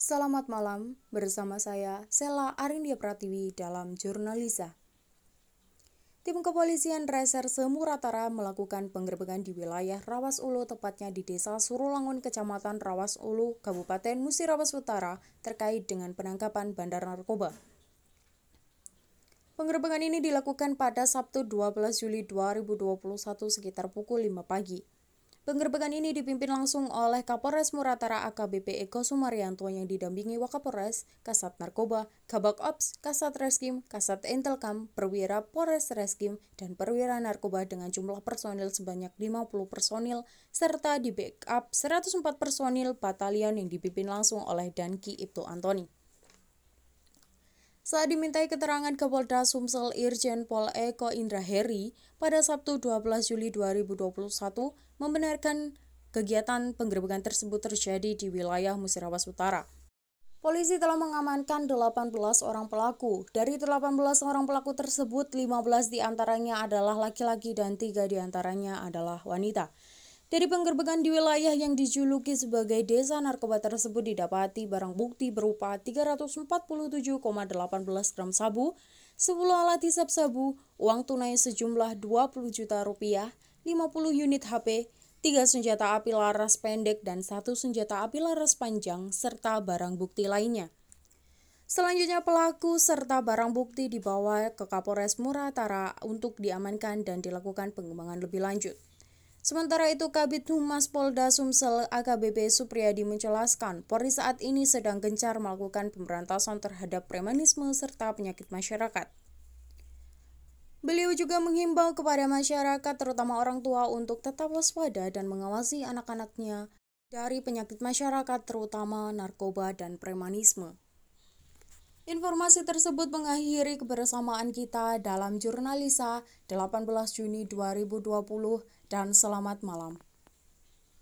Selamat malam, bersama saya Sela Arindia Pratiwi dalam Jurnalisa. Tim kepolisian Reserse Muratara melakukan penggerbekan di wilayah Rawas Ulu, tepatnya di Desa Surulangun, Kecamatan Rawas Ulu, Kabupaten Musirawas Utara, terkait dengan penangkapan bandar narkoba. Penggerbekan ini dilakukan pada Sabtu 12 Juli 2021 sekitar pukul 5 pagi. Penggerbekan ini dipimpin langsung oleh Kapolres Muratara AKBP Eko Sumaryanto yang didampingi Wakapolres, Kasat Narkoba, Kabak Ops, Kasat Reskim, Kasat Intelkam, Perwira Polres Reskim, dan Perwira Narkoba dengan jumlah personil sebanyak 50 personil, serta di backup 104 personil batalion yang dipimpin langsung oleh Danki Ibtu Antoni. Saat dimintai keterangan ke Polda Sumsel Irjen Pol Eko Indra Heri pada Sabtu 12 Juli 2021 membenarkan kegiatan penggerbekan tersebut terjadi di wilayah Musirawas Utara. Polisi telah mengamankan 18 orang pelaku. Dari 18 orang pelaku tersebut, 15 di antaranya adalah laki-laki dan 3 di antaranya adalah wanita. Dari penggerbekan di wilayah yang dijuluki sebagai desa narkoba tersebut didapati barang bukti berupa 347,18 gram sabu, 10 alat hisap sabu, uang tunai sejumlah 20 juta rupiah, 50 unit HP, 3 senjata api laras pendek dan satu senjata api laras panjang, serta barang bukti lainnya. Selanjutnya pelaku serta barang bukti dibawa ke Kapolres Muratara untuk diamankan dan dilakukan pengembangan lebih lanjut. Sementara itu, Kabit Humas Polda Sumsel AKBP Supriyadi menjelaskan, Polri saat ini sedang gencar melakukan pemberantasan terhadap premanisme serta penyakit masyarakat. Beliau juga menghimbau kepada masyarakat, terutama orang tua, untuk tetap waspada dan mengawasi anak-anaknya dari penyakit masyarakat, terutama narkoba dan premanisme. Informasi tersebut mengakhiri kebersamaan kita dalam Jurnalisa 18 Juni 2020 dan selamat malam.